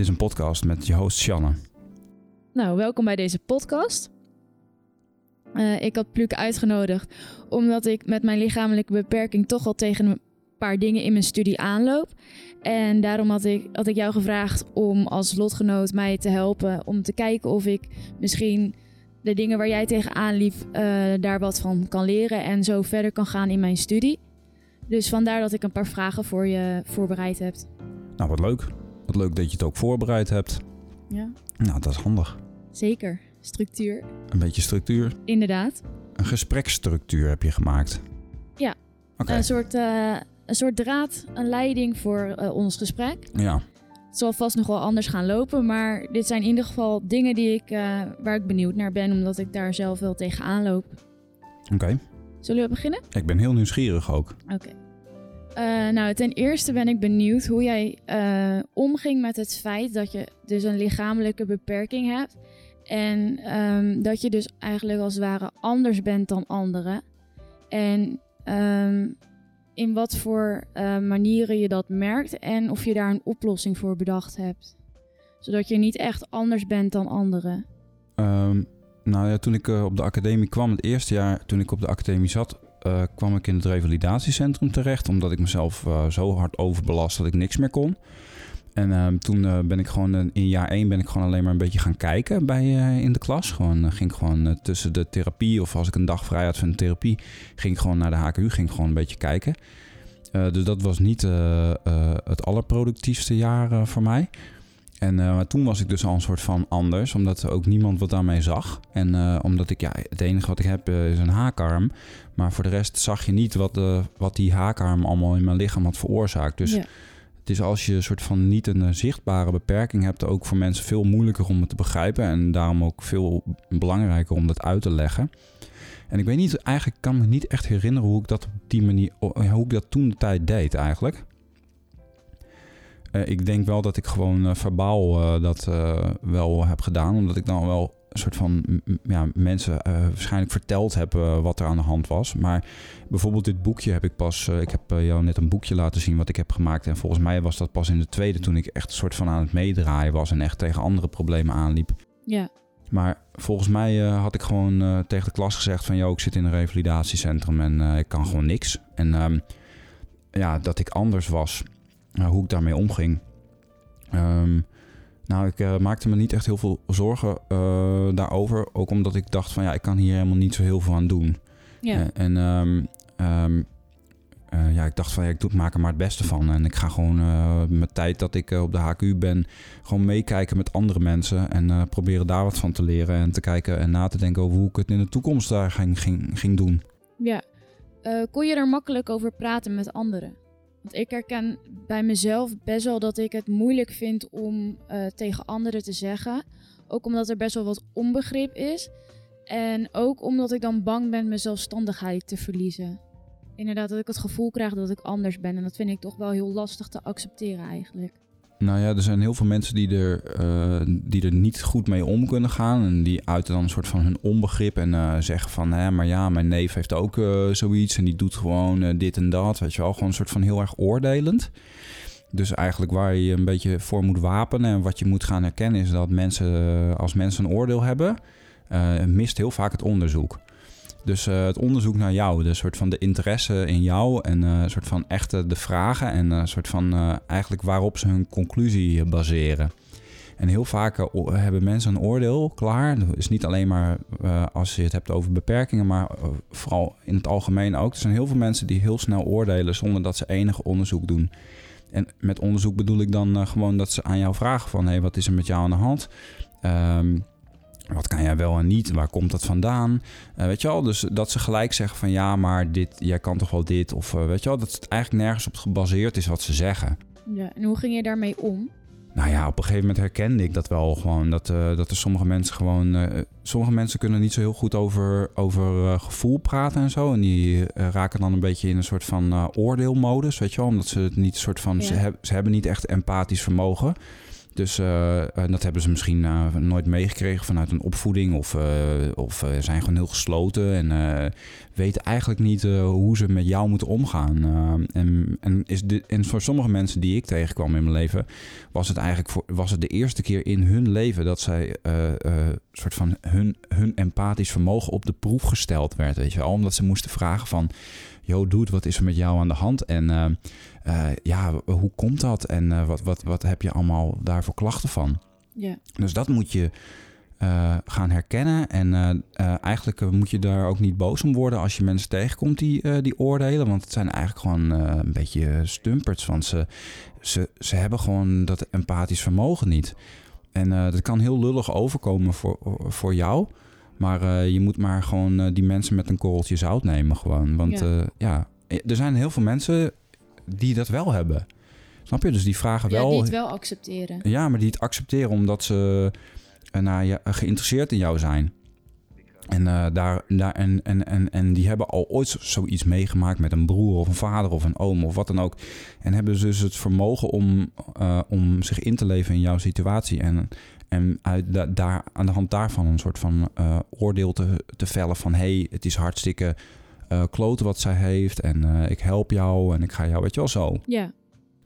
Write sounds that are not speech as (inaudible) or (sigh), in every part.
Dit is een podcast met je host Shanna. Nou, welkom bij deze podcast. Uh, ik had Pluk uitgenodigd omdat ik met mijn lichamelijke beperking toch al tegen een paar dingen in mijn studie aanloop. En daarom had ik, had ik jou gevraagd om als lotgenoot mij te helpen om te kijken of ik misschien de dingen waar jij tegenaan liep, uh, daar wat van kan leren en zo verder kan gaan in mijn studie. Dus vandaar dat ik een paar vragen voor je voorbereid heb. Nou, wat leuk. Wat leuk dat je het ook voorbereid hebt. Ja. Nou, dat is handig. Zeker. Structuur. Een beetje structuur. Inderdaad. Een gespreksstructuur heb je gemaakt. Ja. Oké. Een, soort, uh, een soort draad, een leiding voor uh, ons gesprek. Ja. Het zal vast nog wel anders gaan lopen, maar dit zijn in ieder geval dingen die ik, uh, waar ik benieuwd naar ben, omdat ik daar zelf wel tegenaan loop. Oké. Zullen we beginnen? Ik ben heel nieuwsgierig ook. Oké. Uh, nou, ten eerste ben ik benieuwd hoe jij uh, omging met het feit dat je dus een lichamelijke beperking hebt. En um, dat je dus eigenlijk als het ware anders bent dan anderen. En um, in wat voor uh, manieren je dat merkt en of je daar een oplossing voor bedacht hebt. Zodat je niet echt anders bent dan anderen. Um, nou ja, toen ik op de academie kwam, het eerste jaar toen ik op de academie zat, uh, kwam ik in het revalidatiecentrum terecht. Omdat ik mezelf uh, zo hard overbelast dat ik niks meer kon. En uh, toen ben ik gewoon in jaar 1 ben ik gewoon alleen maar een beetje gaan kijken bij, in de klas. Gewoon, ging ik gewoon tussen de therapie of als ik een dag vrij had van de therapie, ging ik gewoon naar de HKU, ging ik gewoon een beetje kijken. dus dat was niet het allerproductiefste jaar voor mij. En uh, toen was ik dus al een soort van anders, omdat ook niemand wat aan mij zag. En uh, omdat ik, ja, het enige wat ik heb uh, is een haakarm. Maar voor de rest zag je niet wat, wat die haakarm allemaal in mijn lichaam had veroorzaakt. Dus ja. het is als je een soort van niet een zichtbare beperking hebt, ook voor mensen veel moeilijker om het te begrijpen. En daarom ook veel belangrijker om dat uit te leggen. En ik weet niet, eigenlijk kan me niet echt herinneren hoe ik dat op die manier, hoe ik dat toen de tijd deed eigenlijk. Uh, ik denk wel dat ik gewoon uh, verbaal uh, dat wel heb gedaan. Omdat ik dan wel een soort van ja, mensen waarschijnlijk verteld heb wat er aan de hand was. Maar bijvoorbeeld dit boekje heb ik pas... ik heb jou net een boekje laten zien wat ik heb gemaakt. En volgens mij was dat pas in de tweede toen ik echt een soort van aan het meedraaien was. En echt tegen andere problemen aanliep. Ja. Maar volgens mij had ik gewoon tegen de klas gezegd van... Yo, ik zit in een revalidatiecentrum en ik kan gewoon niks. En um, ja, dat ik anders was... Nou, hoe ik daarmee omging. Um, nou, ik uh, maakte me niet echt heel veel zorgen uh, daarover. Ook omdat ik dacht van ja, ik kan hier helemaal niet zo heel veel aan doen. Ja. Uh, en um, um, ja, ik dacht van ja, ik doe, maak er maar het beste van. En ik ga gewoon mijn tijd dat ik op de HQ ben, gewoon meekijken met andere mensen. En proberen daar wat van te leren. En te kijken en na te denken over hoe ik het in de toekomst daar ging, ging, ging doen. Ja. kon je er makkelijk over praten met anderen? Want ik herken bij mezelf best wel dat ik het moeilijk vind om uh, tegen anderen te zeggen. Ook omdat er best wel wat onbegrip is. En ook omdat ik dan bang ben mijn zelfstandigheid te verliezen. Inderdaad, dat ik het gevoel krijg dat ik anders ben. En dat vind ik toch wel heel lastig te accepteren eigenlijk. Nou ja, er zijn heel veel mensen die er, uh, die er niet goed mee om kunnen gaan. En die uiten dan een soort van hun onbegrip en uh, zeggen van... Hè, maar ja, mijn neef heeft ook uh, zoiets en die doet gewoon dit en dat. Weet je wel, gewoon een soort van heel erg oordelend. Dus eigenlijk waar je een beetje voor moet wapenen... en wat je moet gaan herkennen is dat mensen, als mensen een oordeel hebben... mist heel vaak het onderzoek. Dus uh, het onderzoek naar jou, de soort van de interesse in jou en uh, soort van echte de vragen en uh, soort van eigenlijk waarop ze hun conclusie baseren. En heel vaak hebben mensen een oordeel klaar. Dat is niet alleen maar als je het hebt over beperkingen, maar vooral in het algemeen ook. Er zijn heel veel mensen die heel snel oordelen zonder dat ze enig onderzoek doen. En met onderzoek bedoel ik dan gewoon dat ze aan jou vragen van... hé, hey, wat is er met jou aan de hand? Um, wat kan jij wel en niet? Waar komt dat vandaan? Uh, weet je wel, dus dat ze gelijk zeggen van ja, maar dit, jij kan toch wel dit? Of uh, weet je wel, dat het eigenlijk nergens op gebaseerd is wat ze zeggen. Ja, en hoe ging je daarmee om? Nou ja, op een gegeven moment herkende ik dat wel gewoon. Dat, uh, dat er sommige mensen gewoon. sommige mensen kunnen niet zo heel goed over, over gevoel praten en zo. En die raken dan een beetje in een soort van oordeelmodus, weet je wel. Omdat ze het niet soort van. Ja. Ze, heb, ze hebben niet echt empathisch vermogen. Dus uh, dat hebben ze misschien uh, nooit meegekregen vanuit een opvoeding. Of, of zijn gewoon heel gesloten en weten eigenlijk niet hoe ze met jou moeten omgaan. en, en, is dit, en voor sommige mensen die ik tegenkwam in mijn leven, was het eigenlijk voor, was het de eerste keer in hun leven dat zij soort van hun, hun empathisch vermogen op de proef gesteld werd. Weet je wel? Omdat ze moesten vragen van yo dude, wat is er met jou aan de hand? En uh, uh, ja, hoe komt dat? En uh, wat, wat, wat heb je allemaal daarvoor klachten van? Ja. Dus dat moet je gaan herkennen. En eigenlijk moet je daar ook niet boos om worden als je mensen tegenkomt die, die oordelen. Want het zijn eigenlijk gewoon een beetje stumperts. Want ze, ze, ze hebben gewoon dat empathisch vermogen niet. En dat kan heel lullig overkomen voor, voor jou. Maar uh, je moet maar gewoon uh, die mensen met een korreltje zout nemen gewoon. Want ja. Uh, ja, er zijn heel veel mensen die dat wel hebben. Snap je? Dus die vragen wel... Ja, die het wel accepteren. Ja, maar die het accepteren omdat ze nou, ja, geïnteresseerd in jou zijn. En, daar, daar, en, en, en, en die hebben al ooit zoiets meegemaakt met een broer of een vader of een oom of wat dan ook. En hebben dus het vermogen om, om zich in te leven in jouw situatie. En, en uit daar, aan de hand daarvan een soort van uh, oordeel te, te vellen van... hé, hey, het is hartstikke uh, kloten wat zij heeft en uh, ik help jou en ik ga jou, weet je wel, zo. Ja.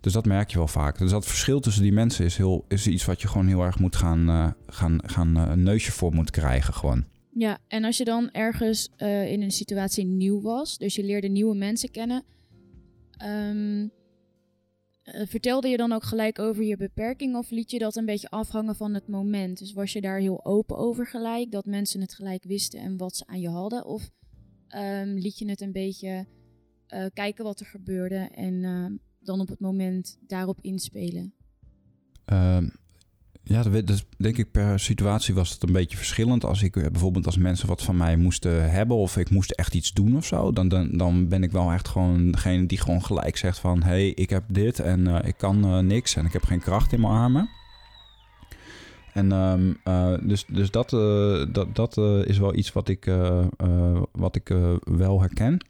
Dus dat merk je wel vaak. Dus dat verschil tussen die mensen is, heel, is iets wat je gewoon heel erg moet gaan, gaan, gaan een neusje voor moet krijgen gewoon. Ja, en als je dan ergens in een situatie nieuw was, dus je leerde nieuwe mensen kennen... Um, uh, vertelde je dan ook gelijk over je beperking of liet je dat een beetje afhangen van het moment? Dus was je daar heel open over gelijk, dat mensen het gelijk wisten en wat ze aan je hadden? Of um, liet je het een beetje uh, kijken wat er gebeurde en uh, dan op het moment daarop inspelen? Um, ja, dat denk ik per situatie was het een beetje verschillend. Als ik bijvoorbeeld als mensen wat van mij moesten hebben of ik moest echt iets doen of zo, dan, dan, dan ben ik wel echt gewoon degene die gewoon gelijk zegt van hé, hey, ik heb dit en uh, ik kan uh, niks en ik heb geen kracht in mijn armen. En uh, dus, dus dat, dat, dat is wel iets wat ik, wat ik wel herken.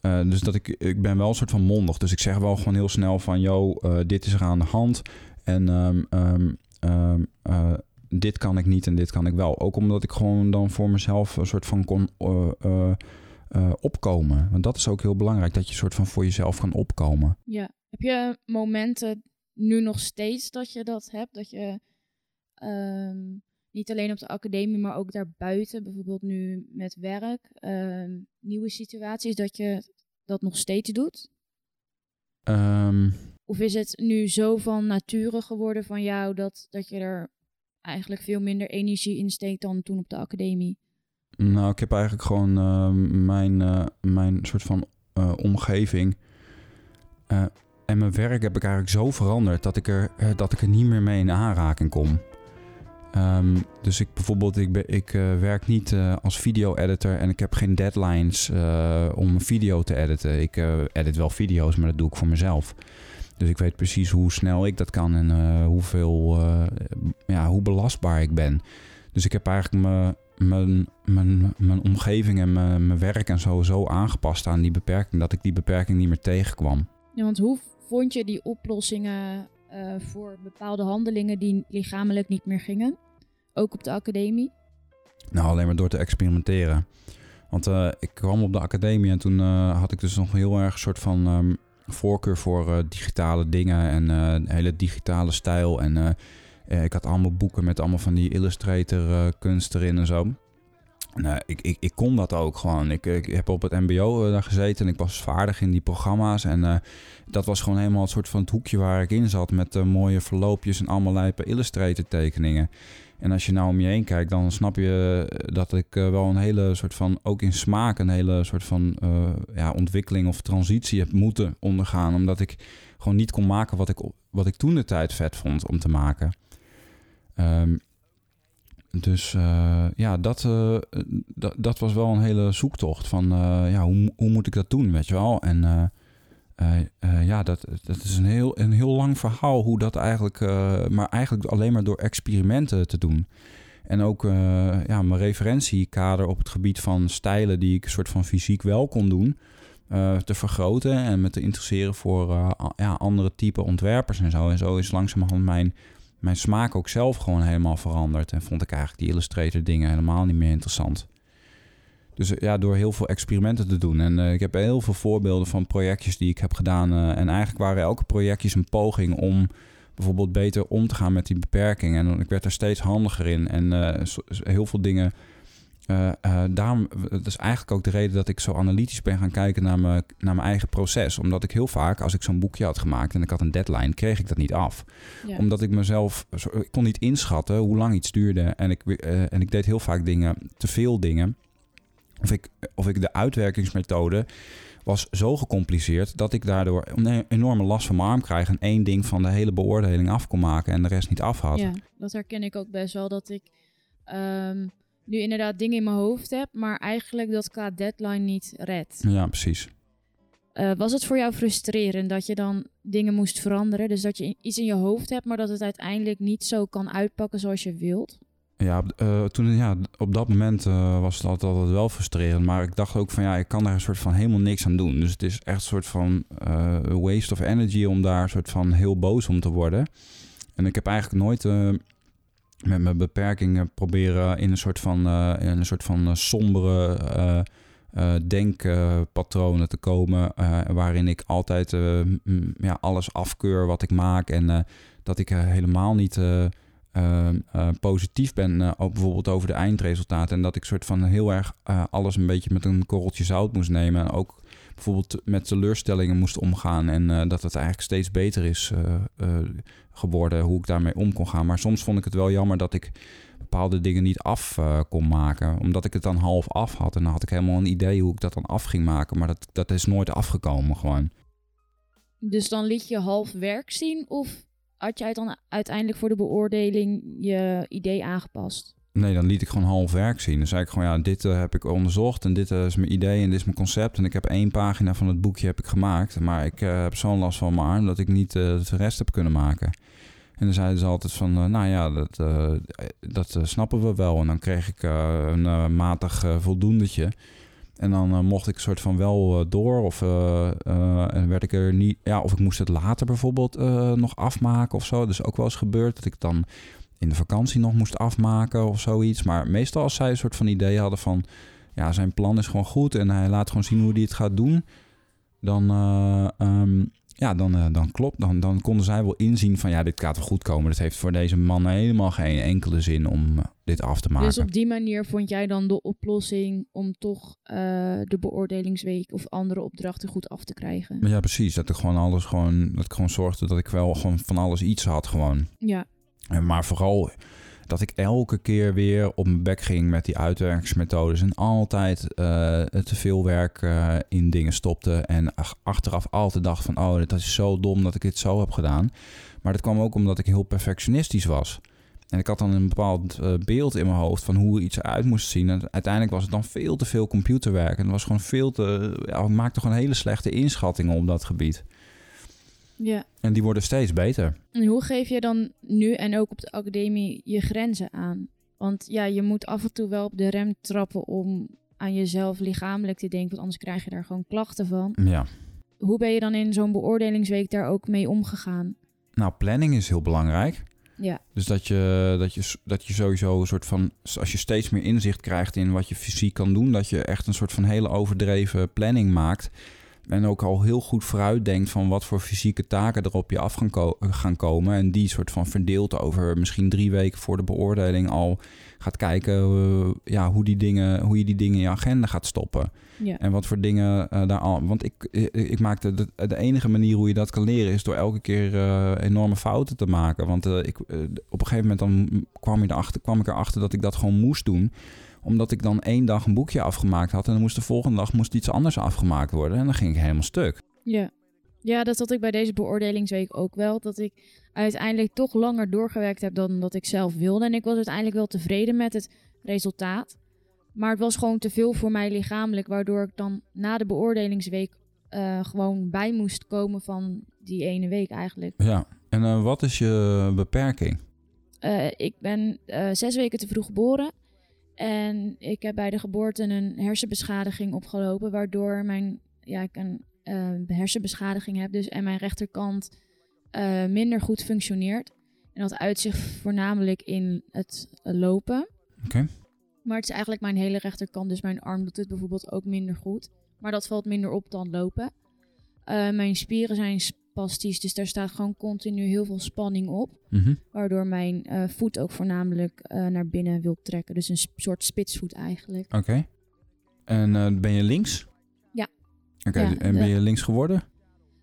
dus dat ik, ik ben wel een soort van mondig. Dus ik zeg wel gewoon heel snel van... yo, dit is er aan de hand. En um, um, um, uh, dit kan ik niet en dit kan ik wel. Ook omdat ik gewoon dan voor mezelf een soort van kon uh, uh, opkomen. Want dat is ook heel belangrijk, dat je soort van voor jezelf kan opkomen. Ja. Heb je momenten nu nog steeds dat je dat hebt? Dat je niet alleen op de academie, maar ook daarbuiten, bijvoorbeeld nu met werk, nieuwe situaties, dat je dat nog steeds doet? Um, of is het nu zo van nature geworden van jou dat, dat je er eigenlijk veel minder energie in steekt dan toen op de academie? Nou, ik heb eigenlijk gewoon uh, mijn, uh, mijn soort van uh, omgeving en mijn werk heb ik eigenlijk zo veranderd dat ik er, dat ik er niet meer mee in aanraking kom. Um, dus ik bijvoorbeeld, ik, ben, ik werk niet als video-editor en ik heb geen deadlines om een video te editen. Ik edit wel video's, maar dat doe ik voor mezelf. Dus ik weet precies hoe snel ik dat kan en uh, hoeveel, uh, ja, hoe belastbaar ik ben. Dus ik heb eigenlijk mijn, mijn, mijn, mijn omgeving en mijn, mijn werk en zo, zo aangepast aan die beperking, dat ik die beperking niet meer tegenkwam. Ja, want hoe vond je die oplossingen uh, voor bepaalde handelingen die lichamelijk niet meer gingen? Ook op de academie? Nou, alleen maar door te experimenteren. Want ik kwam op de academie en toen had ik dus nog heel erg een soort van um, voorkeur voor uh, digitale dingen en uh, hele digitale stijl. En uh, ik had allemaal boeken met allemaal van die Illustrator kunst erin en zo. En, ik, ik, ik kon dat ook gewoon. Ik, ik heb op het mbo daar gezeten en ik was vaardig in die programma's. En dat was gewoon helemaal het soort van het hoekje waar ik in zat. Met mooie verloopjes en allemaal Illustrator tekeningen. En als je nou om je heen kijkt, dan snap je eh, dat ik wel een hele soort van, ook in smaak, een hele soort van ja, ontwikkeling of transitie heb moeten ondergaan. Omdat ik gewoon niet kon maken wat ik, wat ik toen de tijd vet vond om te maken. Um, dus uh, ja, dat, dat, dat was wel een hele zoektocht van ja, hoe, hoe moet ik dat doen, weet je wel. En ja, dat, dat is een heel, een heel lang verhaal hoe dat eigenlijk, maar eigenlijk alleen maar door experimenten te doen. En ook ja, mijn referentiekader op het gebied van stijlen die ik soort van fysiek wel kon doen, eh, te vergroten en me te interesseren voor eh, ja, andere type ontwerpers en zo. En zo is langzamerhand mijn, mijn smaak ook zelf gewoon helemaal veranderd. En vond ik eigenlijk die Illustrator dingen helemaal niet meer interessant. Dus eh, ja, door heel veel experimenten te doen. En eh, ik heb heel veel voorbeelden van projectjes die ik heb gedaan. eh, en eigenlijk waren elke projectjes een poging om bijvoorbeeld beter om te gaan met die beperking. En ik werd er steeds handiger in. En heel veel dingen. Eh, eh, daarom, dat is eigenlijk ook de reden dat ik zo analytisch ben gaan kijken naar mijn, naar mijn eigen proces. Omdat ik heel vaak, als ik zo'n boekje had gemaakt en ik had een deadline, kreeg ik dat niet af. Ja. Omdat ik mezelf, ik kon niet inschatten hoe lang iets duurde. En ik, eh, en ik deed heel vaak dingen, te veel dingen. Of ik, of ik de uitwerkingsmethode was zo gecompliceerd dat ik daardoor een enorme last van mijn arm krijg en één ding van de hele beoordeling af kon maken en de rest niet af had. Ja, dat herken ik ook best wel. Dat ik ehm, nu inderdaad dingen in mijn hoofd heb, maar eigenlijk dat qua deadline niet red. Ja, precies. Eh, was het voor jou frustrerend dat je dan dingen moest veranderen? Dus dat je iets in je hoofd hebt, maar dat het uiteindelijk niet zo kan uitpakken zoals je wilt? Ja, eh, toen, ja, op dat moment eh, was het altijd, wel frustrerend. Maar ik dacht ook van ja, ik kan daar een soort van helemaal niks aan doen. Dus het is echt een soort van waste of energy om daar een soort van heel boos om te worden. En ik heb eigenlijk nooit met mijn beperkingen proberen in een soort van, eh, in een soort van eh, sombere eh, denkpatronen te komen. waarin ik altijd ja, alles afkeur wat ik maak. En dat ik helemaal niet. eh, eh, eh, positief ben, ook bijvoorbeeld over de eindresultaten. En dat ik soort van heel erg alles een beetje met een korreltje zout moest nemen. En ook bijvoorbeeld met teleurstellingen moest omgaan. En eh, dat het eigenlijk steeds beter is eh, eh, geworden hoe ik daarmee om kon gaan. Maar soms vond ik het wel jammer dat ik bepaalde dingen niet af kon maken. Omdat ik het dan half af had. En dan had ik helemaal een idee hoe ik dat dan af ging maken. Maar dat, dat is nooit afgekomen gewoon. Dus dan liet je half werk zien of had jij dan uiteindelijk voor de beoordeling je idee aangepast? Nee, dan liet ik gewoon half werk zien. Dan zei ik gewoon, ja, dit eh, heb ik onderzocht en dit eh, is mijn idee en dit is mijn concept. En ik heb één pagina van het boekje heb ik gemaakt. Maar ik eh, heb zo'n last van mijn arm dat ik niet de rest heb kunnen maken. En dan zeiden ze altijd van, nou ja, dat, dat snappen we wel. En dan kreeg ik een matig voldoendetje. En dan mocht ik soort van wel door. Of, en werd ik er niet. Ja, of ik moest het later bijvoorbeeld nog afmaken of zo. Dus ook wel eens gebeurd dat ik dan in de vakantie nog moest afmaken of zoiets. Maar meestal als zij een soort van idee hadden van... Ja, zijn plan is gewoon goed en hij laat gewoon zien hoe hij het gaat doen. Dan, eh, ehm, ja, dan, eh, dan klopt. Dan, dan konden zij wel inzien van ja, dit gaat wel goed komen. Het heeft voor deze man helemaal geen enkele zin om eh, dit af te maken. Dus op die manier vond jij dan de oplossing om toch de beoordelingsweek of andere opdrachten goed af te krijgen? Ja, precies. Dat ik gewoon alles gewoon, dat ik gewoon zorgde dat ik wel gewoon van alles iets had gewoon. Ja, Maar vooral dat ik elke keer weer op mijn bek ging met die uitwerkingsmethodes. En altijd eh, te veel werk eh, in dingen stopte. En ach- achteraf altijd dacht van, oh, dat is zo dom dat ik dit zo heb gedaan. Maar dat kwam ook omdat ik heel perfectionistisch was. En ik had dan een bepaald eh, beeld in mijn hoofd van hoe iets eruit moest zien. En uiteindelijk was het dan veel te veel computerwerk. En het was gewoon veel te... Maakte gewoon hele slechte inschattingen op dat gebied. Ja. En die worden steeds beter. En hoe geef je dan nu en ook op de academie je grenzen aan? Want ja, je moet af en toe wel op de rem trappen om aan jezelf lichamelijk te denken, want anders krijg je daar gewoon klachten van. Ja. Hoe ben je dan in zo'n beoordelingsweek daar ook mee omgegaan? Nou, planning is heel belangrijk. Ja, Dus dat je, dat, je, dat je sowieso een soort van... Als je steeds meer inzicht krijgt in wat je fysiek kan doen... dat je echt een soort van hele overdreven planning maakt... en ook al heel goed vooruit denkt van wat voor fysieke taken er op je af gaan, ko- gaan komen... en die soort van verdeeld over misschien drie weken voor de beoordeling... al gaat kijken eh, ja, hoe, die dingen, hoe je die dingen in je agenda gaat stoppen. ja. En wat voor dingen eh, daar al. Want ik, ik, ik maakte de, de enige manier hoe je dat kan leren is door elke keer eh, enorme fouten te maken. Want eh, ik, eh, op een gegeven moment dan kwam, je erachter, kwam ik erachter dat ik dat gewoon moest doen. Omdat ik dan één dag een boekje afgemaakt had. En dan moest de volgende dag moest iets anders afgemaakt worden. En dan ging ik helemaal stuk. Ja. ja, dat had ik bij deze beoordelingsweek ook wel. Dat ik uiteindelijk toch langer doorgewerkt heb dan dat ik zelf wilde. En ik was uiteindelijk wel tevreden met het resultaat. Maar het was gewoon te veel voor mij lichamelijk. Waardoor ik dan na de beoordelingsweek eh, gewoon bij moest komen van die ene week eigenlijk. Ja. En eh, wat is je beperking? Eh, ik ben zes weken te vroeg geboren. En ik heb bij de geboorte een hersenbeschadiging opgelopen. Waardoor mijn ja, ik een uh, hersenbeschadiging heb dus, en mijn rechterkant uh, minder goed functioneert. En dat uitzicht voornamelijk in het lopen. Oké. Maar het is eigenlijk mijn hele rechterkant, dus mijn arm doet het bijvoorbeeld ook minder goed. Maar dat valt minder op dan lopen. Uh, mijn spieren zijn spastisch, dus daar staat gewoon continu heel veel spanning op. Mhm. Waardoor mijn uh, voet ook voornamelijk uh, naar binnen wil trekken. Dus een soort spitsvoet eigenlijk. Oké. En ben je links? Ja. Oké, Ja, en ben je links geworden?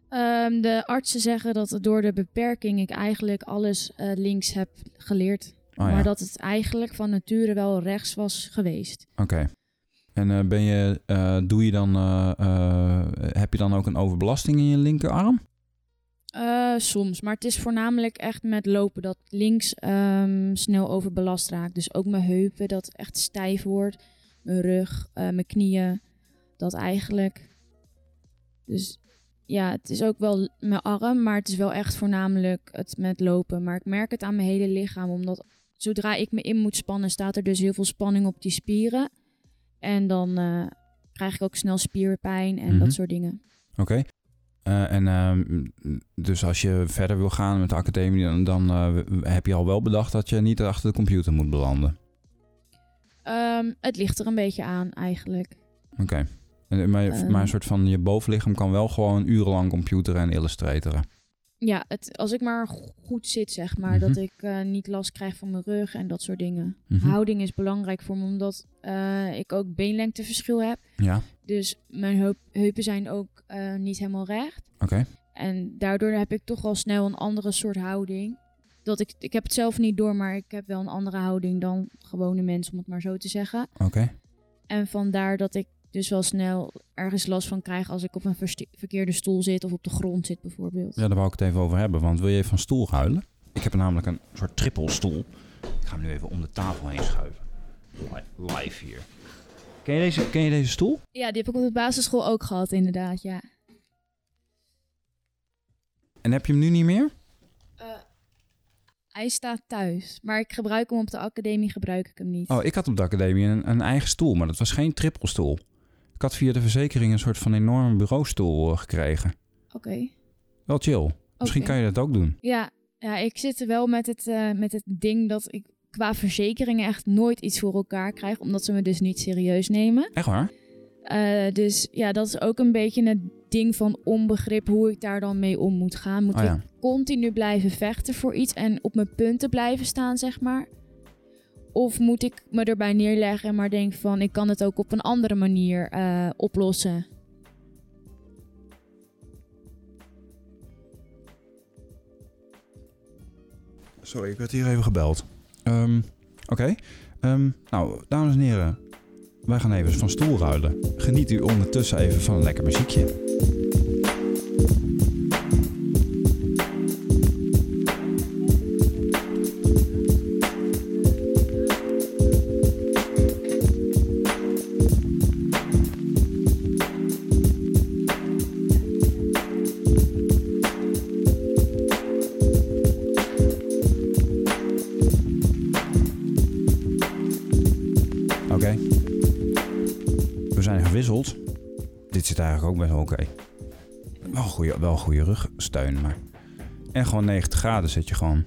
Ehm, de artsen zeggen dat door de beperking ik eigenlijk alles eh, links heb geleerd. Oh, maar dat het eigenlijk van nature wel rechts was geweest. Oké. En eh, ben je, eh, doe je dan, eh, eh, heb je dan ook een overbelasting in je linkerarm? Eh, soms, maar het is voornamelijk echt met lopen dat links ehm, snel overbelast raakt. Dus ook mijn heupen, dat echt stijf wordt. Mijn rug, eh, mijn knieën, dat eigenlijk. Dus ja, het is ook wel mijn arm, maar het is wel echt voornamelijk het met lopen. Maar ik merk het aan mijn hele lichaam, omdat zodra ik me in moet spannen, staat er dus heel veel spanning op die spieren. En dan eh, krijg ik ook snel spierpijn en Mhm. dat soort dingen. Oké. Eh, en ehm, dus als je verder wil gaan met de academie, dan, dan eh, heb je al wel bedacht dat je niet achter de computer moet belanden. Ehm, het ligt er een beetje aan eigenlijk. Oké. Maar, Ehm. maar een soort van je bovenlichaam kan wel gewoon urenlang computeren en illustratoren. Ja, het, als ik maar go- goed zit, zeg maar. Mhm. Dat ik eh, niet last krijg van mijn rug en dat soort dingen. Mhm. Houding is belangrijk voor me, omdat eh, ik ook beenlengteverschil heb. Ja, Dus mijn heup, heupen zijn ook eh, niet helemaal recht. oké. En daardoor heb ik toch al snel een andere soort houding. Dat ik, ik heb het zelf niet door, maar ik heb wel een andere houding dan gewone mensen, om het maar zo te zeggen. Oké. En vandaar dat ik dus wel snel ergens last van krijg als ik op een verkeerde stoel zit of op de grond zit bijvoorbeeld. Ja, daar wou ik het even over hebben. Want wil je even van stoel ruilen? Ik heb namelijk een soort trippelstoel. Ik ga hem nu even om de tafel heen schuiven. Li- Live hier. Ken je deze, ken je deze stoel? Ja, die heb ik op de basisschool ook gehad, inderdaad, ja. En heb je hem nu niet meer? Hij staat thuis, maar ik gebruik hem op de academie, gebruik ik hem niet. Oh, ik had op de academie een, een eigen stoel, maar dat was geen trippelstoel. Ik had via de verzekering een soort van enorme bureaustoel eh, gekregen. Oké. Wel chill. Misschien kan je dat ook doen. Ja, ja, ik zit er wel met het, eh, met het ding dat ik qua verzekeringen echt nooit iets voor elkaar krijg, omdat ze me dus niet serieus nemen. Echt waar? Eh, dus ja, dat is ook een beetje het ding van onbegrip hoe ik daar dan mee om moet gaan. Moet Oh ja. ik continu blijven vechten voor iets en op mijn punten blijven staan, zeg maar? Of moet ik me erbij neerleggen en maar denk van ik kan het ook op een andere manier eh, oplossen? Sorry, ik werd hier even gebeld. Ehm, Oké. Ehm, nou, dames en heren. Wij gaan even van stoel ruilen. Geniet u ondertussen even van een lekker muziekje. Goede, wel goede rugsteun, maar... En gewoon 90 graden zit je gewoon.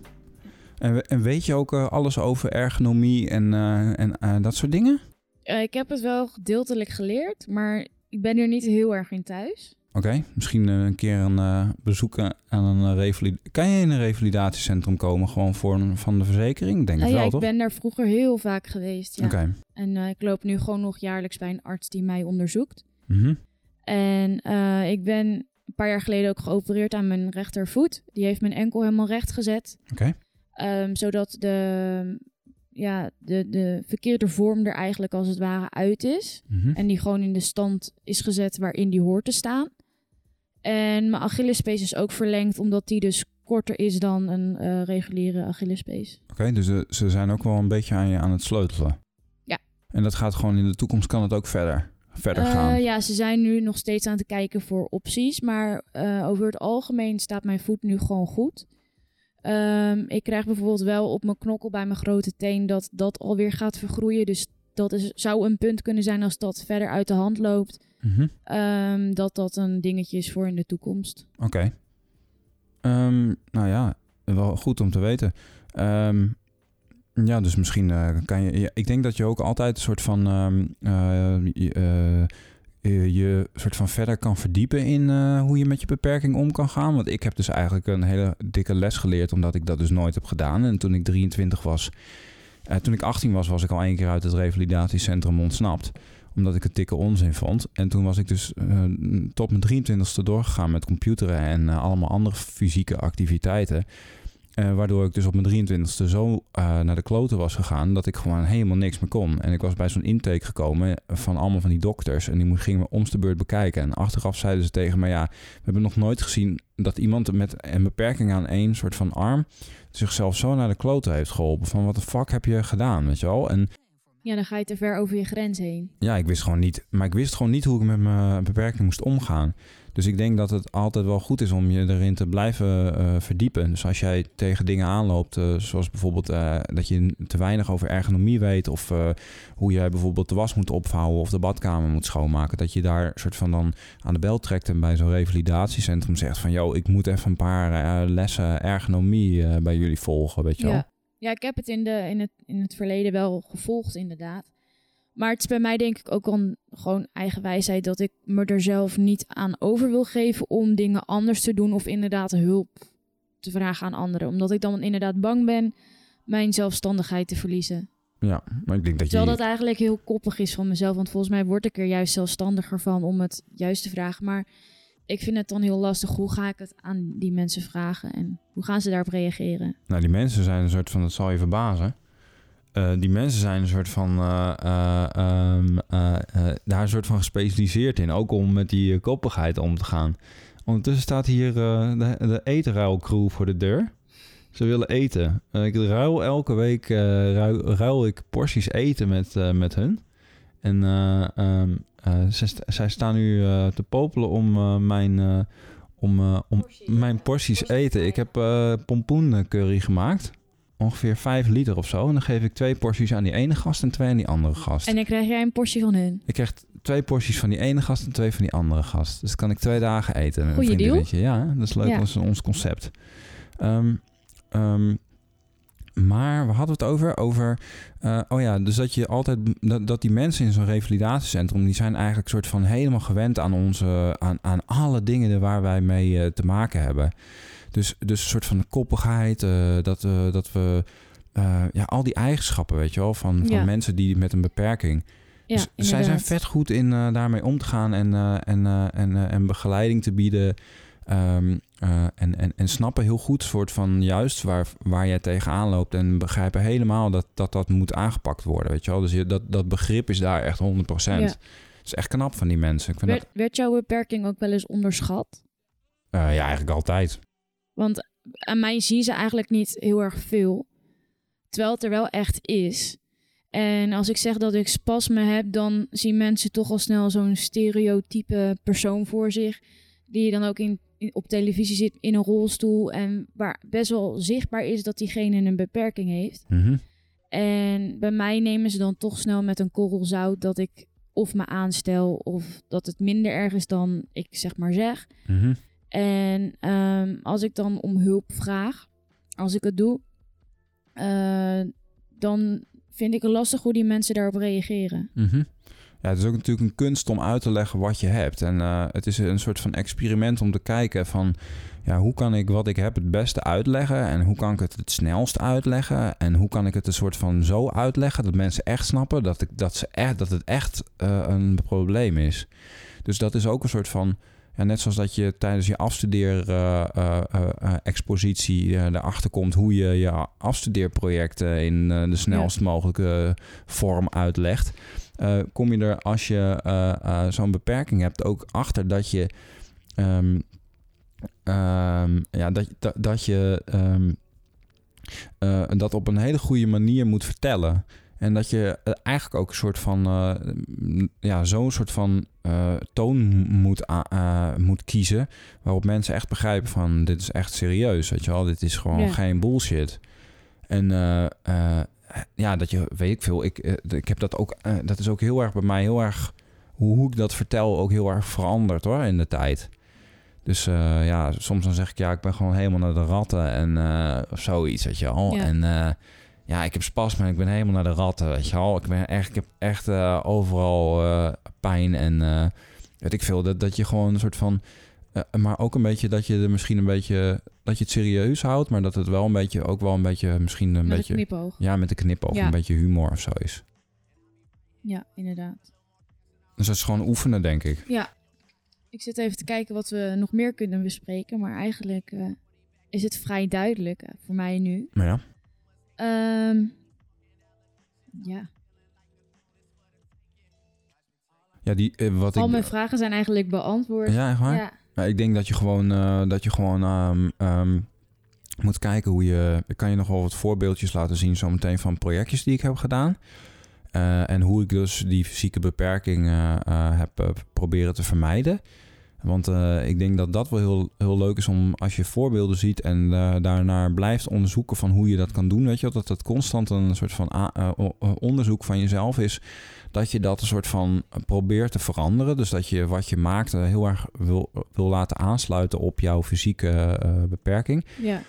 En, en weet je ook eh, alles over ergonomie en, eh, en eh, dat soort dingen? Ik heb het wel gedeeltelijk geleerd, maar ik ben er niet heel erg in thuis. Oké, misschien een keer een eh, bezoek aan een revalidatie. Kan je in een revalidatiecentrum komen gewoon voor een, van de verzekering? Ik Denk het ja, wel, ik toch? ben daar vroeger heel vaak geweest. Ja. Oké. En ik loop nu gewoon nog jaarlijks bij een arts die mij onderzoekt. Mhm. En ik ben een paar jaar geleden ook geopereerd aan mijn rechtervoet. Die heeft mijn enkel helemaal recht gezet. Ehm, zodat de, ja, de, de verkeerde vorm er eigenlijk als het ware uit is. Mhm. En die gewoon in de stand is gezet waarin die hoort te staan. En mijn Achillespees is ook verlengd, omdat die dus korter is dan een eh, reguliere Achillespees. Oké, dus eh, ze zijn ook wel een beetje aan je aan het sleutelen. Ja. En dat gaat gewoon in de toekomst kan het ook verder, verder Eh, gaan. ja, ze zijn nu nog steeds aan het kijken voor opties. Maar eh, over het algemeen staat mijn voet nu gewoon goed. Ehm, ik krijg bijvoorbeeld wel op mijn knokkel bij mijn grote teen dat dat alweer gaat vergroeien. Dus dat is, zou een punt kunnen zijn als dat verder uit de hand loopt. Mhm. ehm, dat dat een dingetje is voor in de toekomst. Oké. Ehm, nou ja, wel goed om te weten. Ja, dus misschien eh, kan je... ja, ik denk dat je ook altijd een soort van... ehm, eh, je, eh, je soort van verder kan verdiepen in hoe je met je beperking om kan gaan. Want ik heb dus eigenlijk een hele dikke les geleerd... omdat ik dat dus nooit heb gedaan. En toen ik 23 was... eh, toen ik 18 was, was ik al één keer uit het revalidatiecentrum ontsnapt omdat ik het dikke onzin vond. En toen was ik dus tot mijn 23ste doorgegaan met computeren en allemaal andere fysieke activiteiten. Eh, waardoor ik dus op mijn 23ste zo eh, naar de kloten was gegaan dat ik gewoon helemaal niks meer kon. En ik was bij zo'n intake gekomen van allemaal van die dokters. En die gingen me om de beurt bekijken. En achteraf zeiden ze tegen me: Ja, we hebben nog nooit gezien dat iemand met een beperking aan één soort van arm zichzelf zo naar de kloten heeft geholpen. Van wat de fuck heb je gedaan, weet je wel? En Ja, dan ga je te ver over je grens heen. ja, ik wist gewoon niet. Maar ik wist gewoon niet hoe ik met mijn beperking moest omgaan. Dus ik denk dat het altijd wel goed is om je erin te blijven eh, verdiepen. Dus als jij tegen dingen aanloopt, eh, zoals bijvoorbeeld eh, dat je te weinig over ergonomie weet, of hoe jij bijvoorbeeld de was moet opvouwen of de badkamer moet schoonmaken, dat je daar soort van dan aan de bel trekt en bij zo'n revalidatiecentrum zegt van, yo, ik moet even een paar lessen ergonomie bij jullie volgen, weet je wel? Ja. Ja, ik heb het in, de, in, het in het verleden wel gevolgd, inderdaad. Maar het is bij mij denk ik ook al gewoon eigen wijsheid dat ik me er zelf niet aan over wil geven om dingen anders te doen of inderdaad hulp te vragen aan anderen. Omdat ik dan inderdaad bang ben mijn zelfstandigheid te verliezen. Ja, maar ik denk dat je... Terwijl dat eigenlijk heel koppig is van mezelf, want volgens mij word ik er juist zelfstandiger van om het juist te vragen. Maar ik vind het dan heel lastig. Hoe ga ik het aan die mensen vragen en hoe gaan ze daarop reageren? Nou, die mensen zijn een soort van, dat zal je verbazen. Eh, die mensen zijn een soort van, eh, eh, ehm, eh, eh, daar een soort van gespecialiseerd in. Ook om met die koppigheid om te gaan. Ondertussen staat hier de, de etenruilcrew voor de deur. Ze willen eten. Ik ruil elke week ruil, ruil ik porties eten met, met hun. En eh, ehm, eh, zij, sta- zij staan nu eh, te popelen om eh, mijn... eh, om, eh, om mijn porties eten. Ik heb eh pompoencurry gemaakt. Ongeveer 5 liter of zo. En dan geef ik twee porties aan die ene gast en twee aan die andere gast. En dan krijg jij een portie van hun. Ik krijg twee porties van die ene gast en twee van die andere gast. Dus dat kan ik twee dagen eten. met een Goeie deal. Ja, dat is leuk. Ja. Dat is ons concept. Ehm, maar we hadden het over, over eh, oh ja, dus dat je altijd, dat, dat die mensen in zo'n revalidatiecentrum, die zijn eigenlijk soort van helemaal gewend aan onze, aan, aan alle dingen waar wij mee eh, te maken hebben. Dus, dus een soort van koppigheid, eh, dat, dat we, ja, al die eigenschappen, weet je wel, van, van Ja. mensen die met een beperking. Ja, Dus zij zijn vet goed in daarmee om te gaan en, en, en, en begeleiding te bieden. Ehm, eh, en, en, en snappen heel goed soort van juist waar, waar jij tegenaan loopt. En begrijpen helemaal dat dat, dat moet aangepakt worden. Weet je wel? Dus je, dat, dat begrip is daar echt 100%. Ja. Het is echt knap van die mensen. Ik vind Werd, werd jouw beperking ook wel eens onderschat? eh, ja, eigenlijk altijd. Want aan mij zien ze eigenlijk niet heel erg veel. Terwijl het er wel echt is. En als ik zeg dat ik spasme heb, dan zien mensen toch al snel zo'n stereotype persoon voor zich. Die dan ook in- op televisie zit in een rolstoel. En waar best wel zichtbaar is dat diegene een beperking heeft. Mhm. En bij mij nemen ze dan toch snel met een korrel zout dat ik of me aanstel of dat het minder erg is dan ik zeg maar zeg. Mhm. En ehm, als ik dan om hulp vraag, als ik het doe, eh, dan vind ik het lastig hoe die mensen daarop reageren. Mhm. Ja, het is ook natuurlijk een kunst om uit te leggen wat je hebt. En eh, het is een soort van experiment om te kijken van... Ja, hoe kan ik wat ik heb het beste uitleggen? En hoe kan ik het het snelst uitleggen? En hoe kan ik het een soort van zo uitleggen... dat mensen echt snappen dat, ik, dat, ze echt, dat het echt eh, een probleem is. Dus dat is ook een soort van... Ja, net zoals dat je tijdens je afstudeer-expositie erachter komt hoe je je afstudeerprojecten in eh, de snelst mogelijke vorm uitlegt. Eh, kom je er als je eh, eh, zo'n beperking hebt ook achter dat je ehm, ehm, ja, dat, dat, dat je ehm, eh, dat op een hele goede manier moet vertellen. En dat je eigenlijk ook een soort van, ja, zo'n soort van toon moet, moet kiezen. Waarop mensen echt begrijpen van, dit is echt serieus, weet je wel. Dit is gewoon Ja. geen bullshit. En ja, dat je, weet ik veel, ik, eh, ik heb dat ook, eh, dat is ook heel erg bij mij, heel erg, hoe, hoe ik dat vertel, ook heel erg veranderd hoor, in de tijd. Dus eh, ja, soms dan zeg ik, ja, ik ben gewoon helemaal naar de ratten en of zoiets, weet je wel. Ja. En ja, ik heb spas, maar ik ben helemaal naar de ratten, weet je wel. Ik, ben echt, ik heb echt overal pijn en weet ik veel. Dat, dat je gewoon een soort van... eh, maar ook een beetje dat je er misschien een beetje... Dat je het serieus houdt, maar dat het wel een beetje... Ook wel een beetje misschien een Met beetje... een knipoog. Ja, met de knipoog. Ja. Een beetje humor of zo is. Ja, inderdaad. Dus dat is gewoon oefenen, denk ik. Ja. Ik zit even te kijken wat we nog meer kunnen bespreken. Maar eigenlijk eh, is het vrij duidelijk eh, voor mij nu. Maar ja. Ehm, ja. Ja, die, wat Al ik... mijn vragen zijn eigenlijk beantwoord. Ja, echt waar? Ja. Ja, ik denk dat je gewoon, eh, dat je gewoon ehm, ehm, moet kijken hoe je... Ik kan je nog wel wat voorbeeldjes laten zien zometeen van projectjes die ik heb gedaan. Eh, en hoe ik dus die fysieke beperking eh, heb proberen te vermijden. Want eh, ik denk dat dat wel heel, heel leuk is om als je voorbeelden ziet en eh, daarnaar blijft onderzoeken van hoe je dat kan doen. Weet je dat dat constant een soort van eh, onderzoek van jezelf is. Dat je dat een soort van probeert te veranderen. Dus dat je wat je maakt heel erg wil, wil laten aansluiten op jouw fysieke beperking. ja.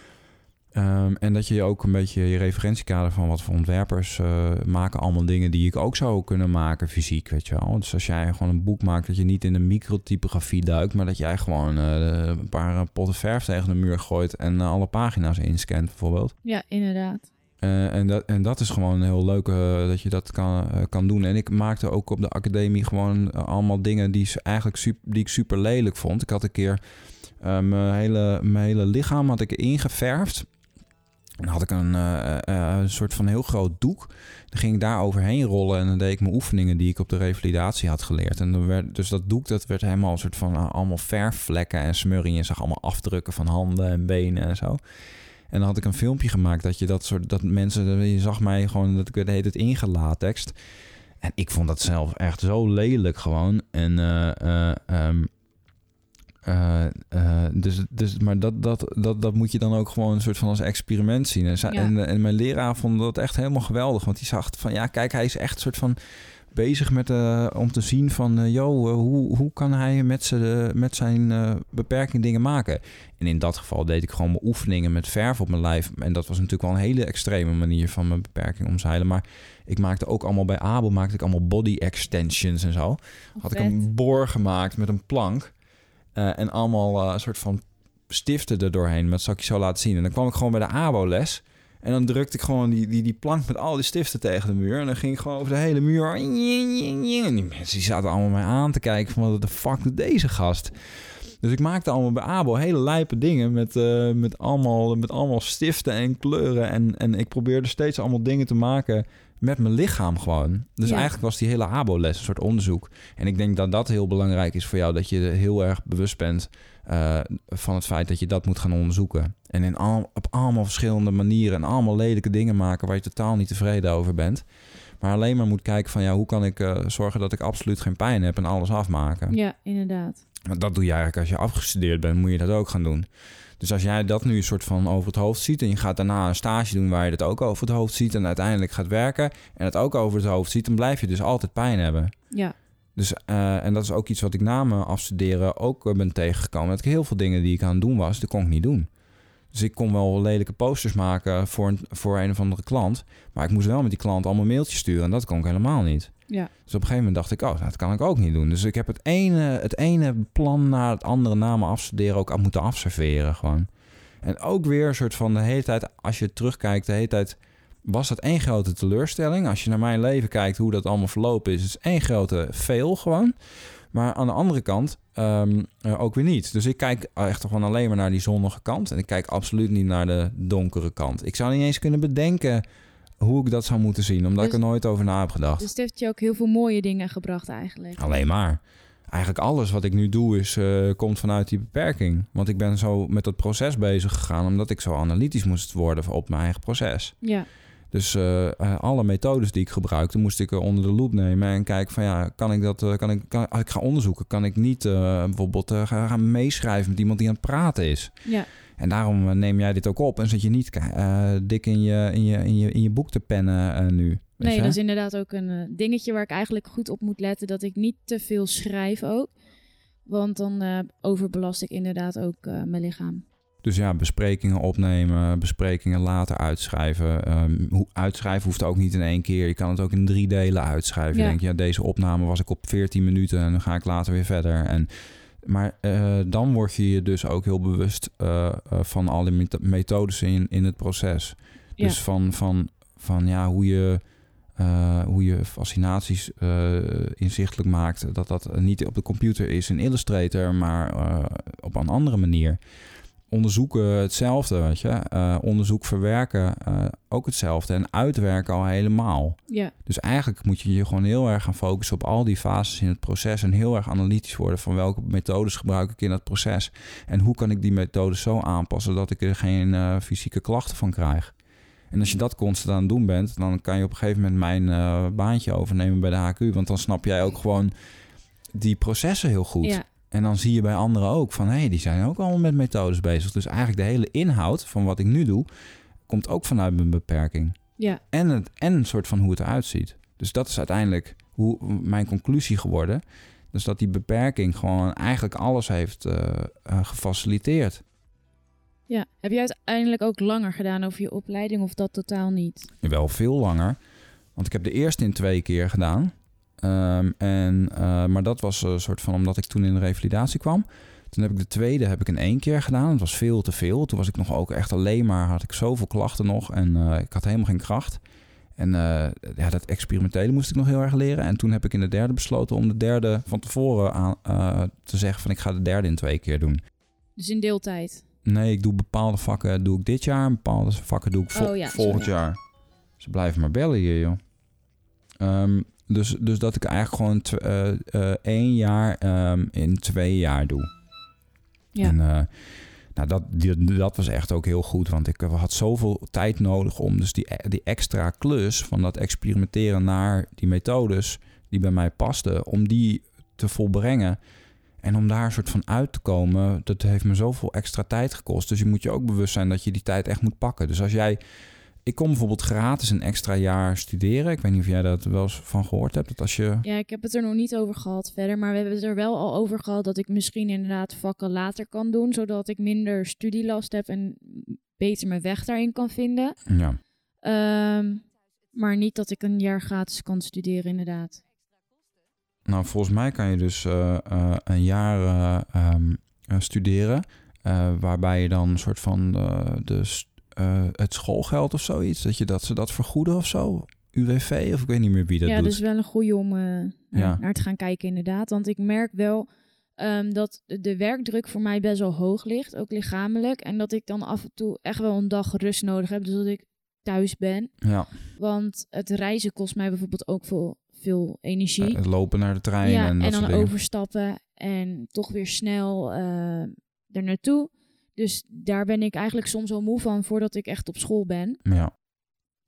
Ehm, en dat je ook een beetje je referentiekader van wat voor ontwerpers eh, maken allemaal dingen die ik ook zou kunnen maken fysiek, weet je wel. Dus als jij gewoon een boek maakt, dat je niet in de microtypografie duikt, maar dat jij gewoon eh, een paar eh, potten verf tegen de muur gooit en alle pagina's inscant bijvoorbeeld. ja, inderdaad. En, dat, en dat is gewoon heel leuk dat je dat kan, kan doen. En ik maakte ook op de academie gewoon allemaal dingen die, eigenlijk super, die ik super lelijk vond. Ik had een keer mijn, hele, mijn hele lichaam had ik ingeverfd. En dan had ik een, eh, eh, een soort van heel groot doek. Dan ging ik daar overheen rollen en dan deed ik mijn oefeningen die ik op de revalidatie had geleerd. En dan werd, dus dat doek dat werd helemaal een soort van eh, allemaal verfvlekken en smurringen. Je zag allemaal afdrukken van handen en benen en zo. En dan had ik een filmpje gemaakt dat je dat soort dat mensen, je zag mij gewoon dat ik het heet het ingelatext. En ik vond dat zelf echt zo lelijk gewoon. En eh, eh, eh, dus, dus, maar dat, dat, dat, dat moet je dan ook gewoon een soort van als experiment zien. En, Ja. en, en mijn leraar vond dat echt helemaal geweldig. Want die zag van, ja, kijk, hij is echt een soort van bezig met eh, om te zien van, eh, hoe, hoe kan hij met, z'n- met zijn beperking dingen maken? En in dat geval deed ik gewoon mijn oefeningen met verf op mijn lijf. En dat was natuurlijk wel een hele extreme manier van mijn beperking omzeilen. Maar ik maakte ook allemaal bij Abel maakte ik allemaal body extensions en zo. Had ik een boor gemaakt met een plank. Eh, en allemaal eh, een soort van stiften er doorheen. Dat zal ik je zo laten zien. En dan kwam ik gewoon bij de ABO-les. En dan drukte ik gewoon die, die, die plank met al die stiften tegen de muur. En dan ging ik gewoon over de hele muur. En die mensen die zaten allemaal mij aan te kijken van... wat de fuck doet deze gast? Dus ik maakte allemaal bij Abo hele lijpe dingen met, eh, met, allemaal, met allemaal stiften en kleuren. En, en ik probeerde steeds allemaal dingen te maken met mijn lichaam gewoon. Dus Ja. eigenlijk was die hele Abo-les een soort onderzoek. En ik denk dat dat heel belangrijk is voor jou. Dat je heel erg bewust bent eh, van het feit dat je dat moet gaan onderzoeken. En in al, op allemaal verschillende manieren en allemaal lelijke dingen maken waar je totaal niet tevreden over bent. Maar alleen maar moet kijken van ja, hoe kan ik eh, zorgen dat ik absoluut geen pijn heb en alles afmaken. Ja, inderdaad. Want dat doe je eigenlijk als je afgestudeerd bent, moet je dat ook gaan doen. Dus als jij dat nu een soort van over het hoofd ziet en je gaat daarna een stage doen waar je dat ook over het hoofd ziet en uiteindelijk gaat werken en het ook over het hoofd ziet, dan blijf je dus altijd pijn hebben. Ja, Dus, eh, en dat is ook iets wat ik na mijn afstuderen ook eh, ben tegengekomen. Dat ik heel veel dingen die ik aan het doen was, dat kon ik niet doen. Dus ik kon wel lelijke posters maken voor een, voor een of andere klant. Maar ik moest wel met die klant allemaal mailtjes sturen. En dat kon ik helemaal niet. ja. Dus op een gegeven moment dacht ik, oh, dat kan ik ook niet doen. Dus ik heb het ene, het ene plan na het andere na mijn afstuderen ook aan moeten afserveren gewoon. En ook weer een soort van de hele tijd, als je terugkijkt, de hele tijd was dat één grote teleurstelling. Als je naar mijn leven kijkt, hoe dat allemaal verlopen is, is één grote fail gewoon. Maar aan de andere kant ehm, eh, ook weer niet. Dus ik kijk echt gewoon alleen maar naar die zonnige kant. En ik kijk absoluut niet naar de donkere kant. Ik zou niet eens kunnen bedenken hoe ik dat zou moeten zien, omdat ik Dus- er nooit over na heb gedacht. Dus het heeft je ook heel veel mooie dingen gebracht eigenlijk. Alleen maar. Eigenlijk alles wat ik nu doe is, eh, komt vanuit die beperking. Want ik ben zo met dat proces bezig gegaan... omdat ik zo analytisch moest worden op mijn eigen proces. Ja, Dus uh, alle methodes die ik gebruikte, moest ik onder de loep nemen en kijken van ja, kan ik dat, kan ik, kan, ik ga onderzoeken, kan ik niet bijvoorbeeld gaan meeschrijven met iemand die aan het praten is. Ja. En daarom neem jij dit ook op en zet je niet dik in je, in, je, in, je, in je boek te pennen nu. Nee, dat is inderdaad ook een dingetje waar ik eigenlijk goed op moet letten, dat ik niet te veel schrijf ook. Want dan overbelast ik inderdaad ook mijn lichaam. Dus ja, besprekingen opnemen, besprekingen later uitschrijven. Um, uitschrijven hoeft ook niet in één keer. Je kan het ook in drie delen uitschrijven. Ja. Je denkt, ja, deze opname was ik op 14 minuten en dan ga ik later weer verder. En, maar uh, dan word je je dus ook heel bewust uh, van alle methodes in, in het proces. Dus van, van, van ja, hoe je, hoe je fascinaties inzichtelijk maakt. Dat dat niet op de computer is in Illustrator, maar op een andere manier onderzoeken hetzelfde, weet je. Uh, onderzoek verwerken uh, ook hetzelfde. En uitwerken al helemaal. Ja. Dus eigenlijk moet je je gewoon heel erg gaan focussen op al die fases in het proces. En heel erg analytisch worden van welke methodes gebruik ik in dat proces. En hoe kan ik die methodes zo aanpassen dat ik er geen uh, fysieke klachten van krijg. En als je dat constant aan het doen bent, dan kan je op een gegeven moment mijn baantje overnemen bij de HQ. Want dan snap jij ook gewoon die processen heel goed. Ja. En dan zie je bij anderen ook van hé, hey, die zijn ook allemaal met methodes bezig. Dus eigenlijk de hele inhoud van wat ik nu doe, komt ook vanuit mijn beperking. Ja. En, het, en een soort van hoe het eruit ziet. Dus dat is uiteindelijk hoe mijn conclusie geworden. Dus dat die beperking gewoon eigenlijk alles heeft uh, uh, gefaciliteerd. Ja, heb je uiteindelijk ook langer gedaan over je opleiding of dat totaal niet? Wel veel langer. Want ik heb de eerste in twee keer gedaan. Ehm, en, uh, maar dat was een soort van omdat ik toen in de revalidatie kwam. Toen heb ik de tweede heb ik in één keer gedaan. Het was veel te veel. Toen was ik nog ook echt alleen maar, had ik zoveel klachten nog. En uh, ik had helemaal geen kracht. En uh, ja, dat experimentele moest ik nog heel erg leren. En toen heb ik in de derde besloten om de derde van tevoren aan, te zeggen van ik ga de derde in twee keer doen. Dus in deeltijd? Nee, ik doe bepaalde vakken doe ik dit jaar. Bepaalde vakken doe ik oh, ja, volgend jaar. Ze blijven maar bellen hier, joh. Um, dus, dus dat ik eigenlijk gewoon uh, uh, één jaar um, in twee jaar doe. Ja. En uh, nou, dat, die, dat was echt ook heel goed. Want ik had zoveel tijd nodig om dus die, die extra klus van dat experimenteren naar die methodes die bij mij pasten, om die te volbrengen. En om daar een soort van uit te komen, dat heeft me zoveel extra tijd gekost. Dus je moet je ook bewust zijn dat je die tijd echt moet pakken. Dus als jij ik kom bijvoorbeeld gratis een extra jaar studeren. Ik weet niet of jij dat wel eens van gehoord hebt. Dat als je... Ja, ik heb het er nog niet over gehad verder. Maar we hebben het er wel al over gehad dat ik misschien inderdaad vakken later kan doen. Zodat ik minder studielast heb en beter mijn weg daarin kan vinden. Ja. Um, maar niet dat ik een jaar gratis kan studeren, inderdaad. Nou, volgens mij kan je dus uh, uh, een jaar uh, um, studeren. waarbij je dan een soort van de uh, het schoolgeld of zoiets? Dat, je, dat ze dat vergoeden of zo? UWV of ik weet niet meer wie dat ja, doet. Ja, dus wel een goede om uh, ja. naar te gaan kijken inderdaad. Want ik merk wel um, dat de werkdruk voor mij best wel hoog ligt, ook lichamelijk. En dat ik dan af en toe echt wel een dag rust nodig heb, dus dat ik thuis ben. Ja. Want het reizen kost mij bijvoorbeeld ook veel, veel energie. Uh, het lopen naar de trein ja, en, dat en dan overstappen en toch weer snel uh, er naartoe. Dus daar ben ik eigenlijk soms al moe van voordat ik echt op school ben. Ja.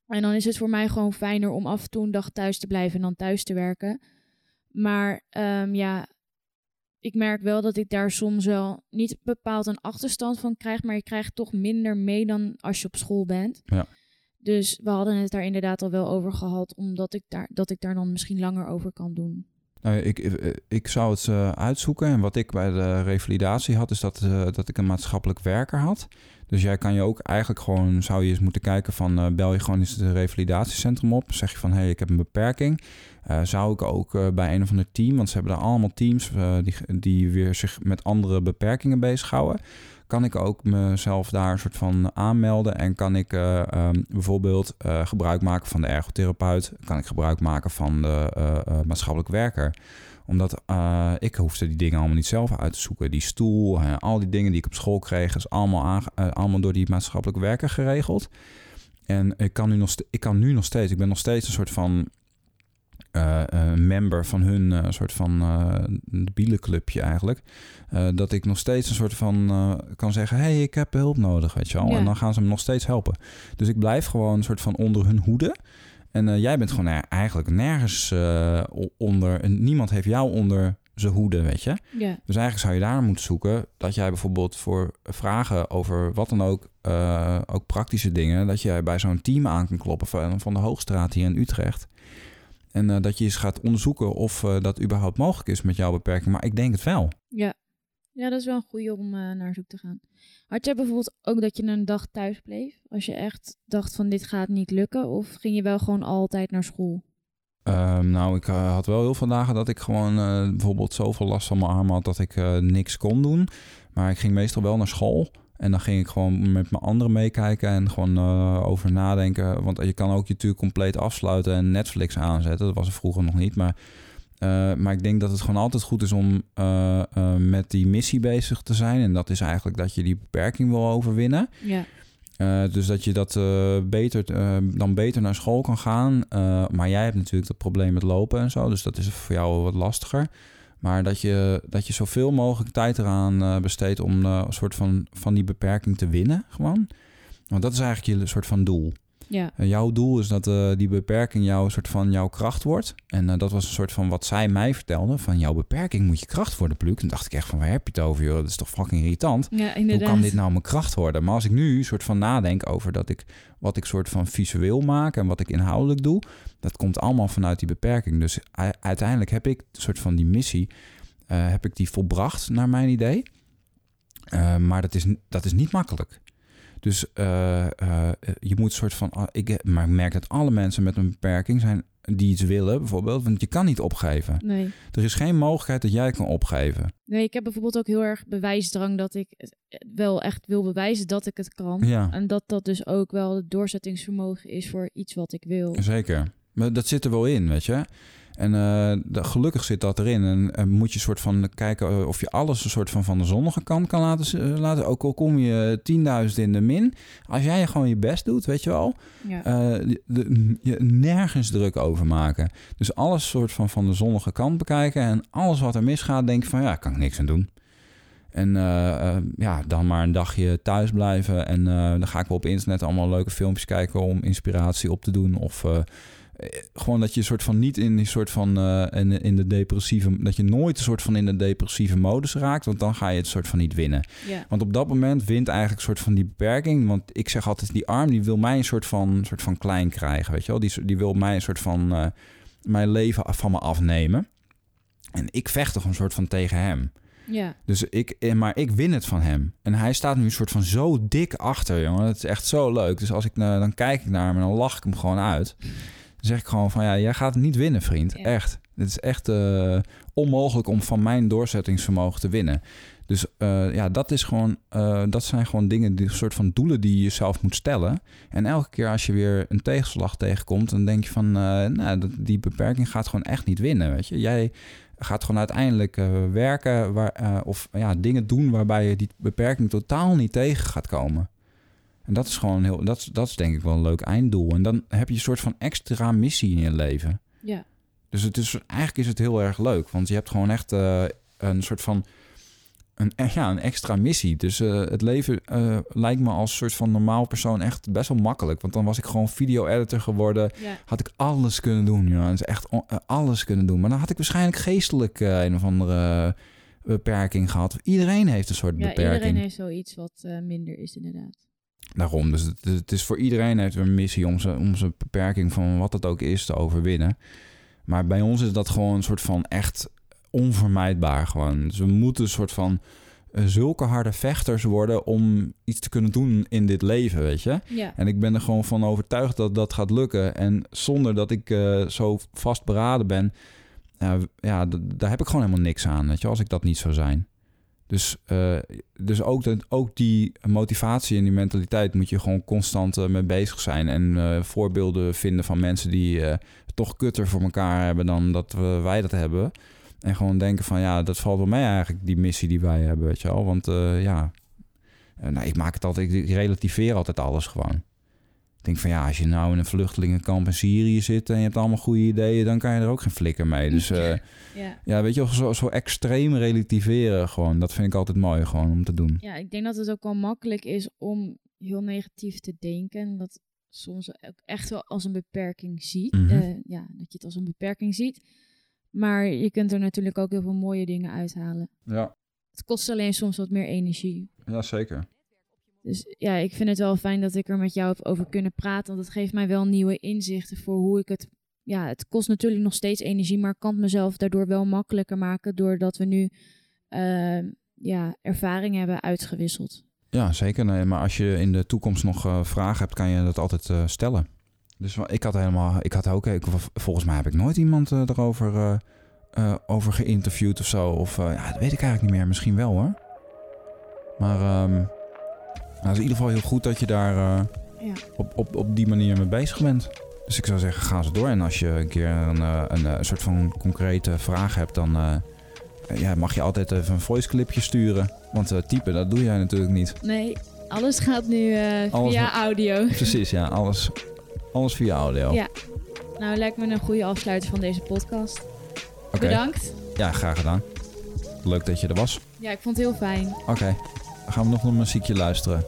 En dan is het voor mij gewoon fijner om af en toe een dag thuis te blijven en dan thuis te werken. Maar um, ja, ik merk wel dat ik daar soms wel niet bepaald een achterstand van krijg, maar je krijgt toch minder mee dan als je op school bent. Ja. Dus we hadden het daar inderdaad al wel over gehad, omdat ik daar, dat ik daar dan misschien langer over kan doen. Nou, ik, ik, zou het uh, uitzoeken. En wat ik bij de revalidatie had, is dat, dat ik een maatschappelijk werker had. Dus jij kan je ook eigenlijk gewoon, zou je eens moeten kijken van, bel je gewoon eens het revalidatiecentrum op. Zeg je van, hé, hey, ik heb een beperking. zou ik ook bij een of ander team, want ze hebben daar allemaal teams die, die weer zich met andere beperkingen bezighouden kan ik ook mezelf daar een soort van aanmelden en kan ik uh, um, bijvoorbeeld uh, gebruik maken van de ergotherapeut, kan ik gebruik maken van de uh, maatschappelijk werker omdat ik hoefde die dingen allemaal niet zelf uit te zoeken. Die stoel, al die dingen die ik op school kreeg, is allemaal, allemaal door die maatschappelijk werker geregeld. En ik kan, nu nog ik kan nu nog steeds, ik ben nog steeds een soort van een member van hun eh, soort van uh, bielenclubje eigenlijk. dat ik nog steeds een soort van kan zeggen: hey, ik heb hulp nodig, weet je wel. En dan gaan ze me nog steeds helpen. Dus ik blijf gewoon een soort van onder hun hoede. En jij bent gewoon eigenlijk nergens onder. Niemand heeft jou onder zijn hoede, weet je. Ja. Dus eigenlijk zou je daar moeten zoeken dat jij bijvoorbeeld voor vragen over wat dan ook, ook praktische dingen, dat jij bij zo'n team aan kan kloppen van, van de Hoogstraat hier in Utrecht. En uh, dat je eens gaat onderzoeken of uh, dat überhaupt mogelijk is met jouw beperking. Maar ik denk het wel. Ja, ja dat is wel een goede om uh, naar zoek te gaan. Had jij bijvoorbeeld ook dat je een dag thuis bleef? Als je echt dacht van dit gaat niet lukken? Of ging je wel gewoon altijd naar school? Um, nou, ik had wel heel veel dagen dat ik gewoon bijvoorbeeld zoveel last van mijn arm had dat ik niks kon doen. Maar ik ging meestal wel naar school. En dan ging ik gewoon met mijn anderen meekijken en gewoon uh, over nadenken. Want je kan ook je natuurlijk compleet afsluiten en Netflix aanzetten. Dat was er vroeger nog niet. Maar, uh, maar ik denk dat het gewoon altijd goed is om uh, met die missie bezig te zijn. En dat is eigenlijk dat je die beperking wil overwinnen. Ja. dus dat je dat beter, dan beter naar school kan gaan. maar jij hebt natuurlijk het probleem met lopen en zo. Dus dat is voor jou wat lastiger. Maar dat je, dat je zoveel mogelijk tijd eraan uh, besteedt om uh, een soort van, van die beperking te winnen. Gewoon. Want dat is eigenlijk je soort van doel. Ja. Uh, jouw doel is dat uh, die beperking jouw soort van jouw kracht wordt. En uh, dat was een soort van wat zij mij vertelde. Van jouw beperking moet je kracht worden, Pluk. En dacht ik echt van, waar heb je het over, joh? Dat is toch fucking irritant? Ja, Hoe kan dit nou mijn kracht worden? Maar als ik nu soort van nadenk over dat ik, wat ik soort van visueel maak en wat ik inhoudelijk doe, dat komt allemaal vanuit die beperking. Dus uiteindelijk heb ik een soort van die missie, heb ik die volbracht naar mijn idee. maar dat is, dat is niet makkelijk. Dus uh, uh, je moet een soort van. Ik, maar ik merk dat alle mensen met een beperking zijn die iets willen, bijvoorbeeld. Want je kan niet opgeven. Nee. Er is geen mogelijkheid dat jij kan opgeven. Nee, ik heb bijvoorbeeld ook heel erg bewijsdrang dat ik wel echt wil bewijzen dat ik het kan. Ja. En dat dat dus ook wel het doorzettingsvermogen is voor iets wat ik wil. Zeker. Maar dat zit er wel in, weet je. En de, gelukkig zit dat erin. En, en moet je soort van kijken uh, of je alles een soort van van de zonnige kant kan laten. Uh, laten. Ook al kom je 10.000 in de min. Als jij gewoon je best doet, weet je wel. Ja. De, de, je nergens druk over maken. Dus alles soort van van de zonnige kant bekijken. En alles wat er misgaat, denk van ja, kan ik niks aan doen. En ja, dan maar een dagje thuis blijven. En dan ga ik wel op internet allemaal leuke filmpjes kijken om inspiratie op te doen. Of gewoon dat je soort van niet in die soort van uh, in, in de depressieve dat je nooit een soort van in de depressieve modus raakt, want dan ga je het soort van niet winnen. Want op dat moment wint eigenlijk een soort van die beperking, want ik zeg altijd die arm die wil mij een soort van soort van klein krijgen, weet je wel? Die die wil mij een soort van uh, mijn leven van me afnemen. En ik vecht toch een soort van tegen hem. Ja. Dus ik, maar ik win het van hem. En hij staat nu een soort van zo dik achter, jongen. Het is echt zo leuk. Dus als ik dan kijk ik naar hem en dan lach ik hem gewoon uit zeg ik gewoon van ja, jij gaat niet winnen, vriend. Ja. Echt. Het is echt uh, onmogelijk om van mijn doorzettingsvermogen te winnen. Dus uh, ja, dat is gewoon, uh, dat zijn gewoon dingen, die soort van doelen die je jezelf moet stellen. En elke keer als je weer een tegenslag tegenkomt, dan denk je van, nou, die beperking gaat gewoon echt niet winnen. Weet je, jij gaat gewoon uiteindelijk werken waar, of ja, dingen doen waarbij je die beperking totaal niet tegen gaat komen. En dat is gewoon heel, dat dat is denk ik wel een leuk einddoel. En dan heb je een soort van extra missie in je leven. Ja. Dus het is, eigenlijk is het heel erg leuk, want je hebt gewoon echt uh, een soort van een, ja, een extra missie. Dus uh, het leven uh, lijkt me als soort van normaal persoon echt best wel makkelijk. Want dan was ik gewoon video-editor geworden. Ja. Had ik alles kunnen doen. Ja. Dus echt alles kunnen doen. Maar dan had ik waarschijnlijk geestelijk een of andere beperking gehad. Iedereen heeft een soort ja, beperking. Iedereen heeft zoiets wat minder is, inderdaad. Daarom, dus het, het, is voor iedereen heeft een missie om zijn, om zijn beperking van wat het ook is te overwinnen. Maar bij ons is dat gewoon een soort van echt onvermijdbaar gewoon. Dus we moeten een soort van uh, zulke harde vechters worden om iets te kunnen doen in dit leven, weet je. Ja. En ik ben er gewoon van overtuigd dat dat gaat lukken. En zonder dat ik uh, zo vastberaden ben, uh, ja, daar heb ik gewoon helemaal niks aan, weet je, als ik dat niet zou zijn. Dus, uh, dus ook, ook die motivatie en die mentaliteit moet je gewoon constant uh, mee bezig zijn. En uh, voorbeelden vinden van mensen die toch kutter voor elkaar hebben dan dat wij dat hebben. En gewoon denken van ja, dat valt wel mee eigenlijk, die missie die wij hebben, weet je wel. Want ja, nou, ik maak het altijd, ik relativeer altijd alles gewoon. Denk van ja, als je nou in een vluchtelingenkamp in Syrië zit en je hebt allemaal goede ideeën, dan kan je er ook geen flikker mee. Dus eh, Ja. ja, weet je, zo, zo extreem relativeren gewoon. Dat vind ik altijd mooi gewoon om te doen. ja, ik denk dat het ook wel makkelijk is om heel negatief te denken. Dat soms ook echt wel als een beperking ziet. Mhm. Eh, ja, dat je het als een beperking ziet. Maar je kunt er natuurlijk ook heel veel mooie dingen uithalen. Ja, Het kost alleen soms wat meer energie. ja zeker. Dus ja, ik vind het wel fijn dat ik er met jou over kunnen praten. Want het geeft mij wel nieuwe inzichten voor hoe ik het. Ja, het kost natuurlijk nog steeds energie, maar ik kan het mezelf daardoor wel makkelijker maken. Doordat we nu eh, ja, ervaring hebben uitgewisseld. Ja, zeker. Nee, maar als je in de toekomst nog eh, vragen hebt, kan je dat altijd eh, stellen. Dus ik had helemaal, ik had ook, volgens mij heb ik nooit iemand eh, erover over geïnterviewd of zo. Of ja, dat weet ik eigenlijk niet meer. Misschien wel hoor. Maar ehm, nou, het is in ieder geval heel goed dat je daar eh, Ja. op, op, op die manier mee bezig bent. Dus ik zou zeggen, ga ze door. En als je een keer een, eh, een, eh, soort van concrete vraag hebt, dan ja, mag je altijd even een voice clipje sturen. Want typen, dat doe jij natuurlijk niet. Nee, alles gaat nu Alles via audio. (laughs) Precies, ja. Alles, alles via audio. Ja. Nou, lijkt me een goede afsluiter van deze podcast. Bedankt. Ja, graag gedaan. Leuk dat je er was. Ja, ik vond het heel fijn. Oké. Dan gaan we nog een muziekje luisteren.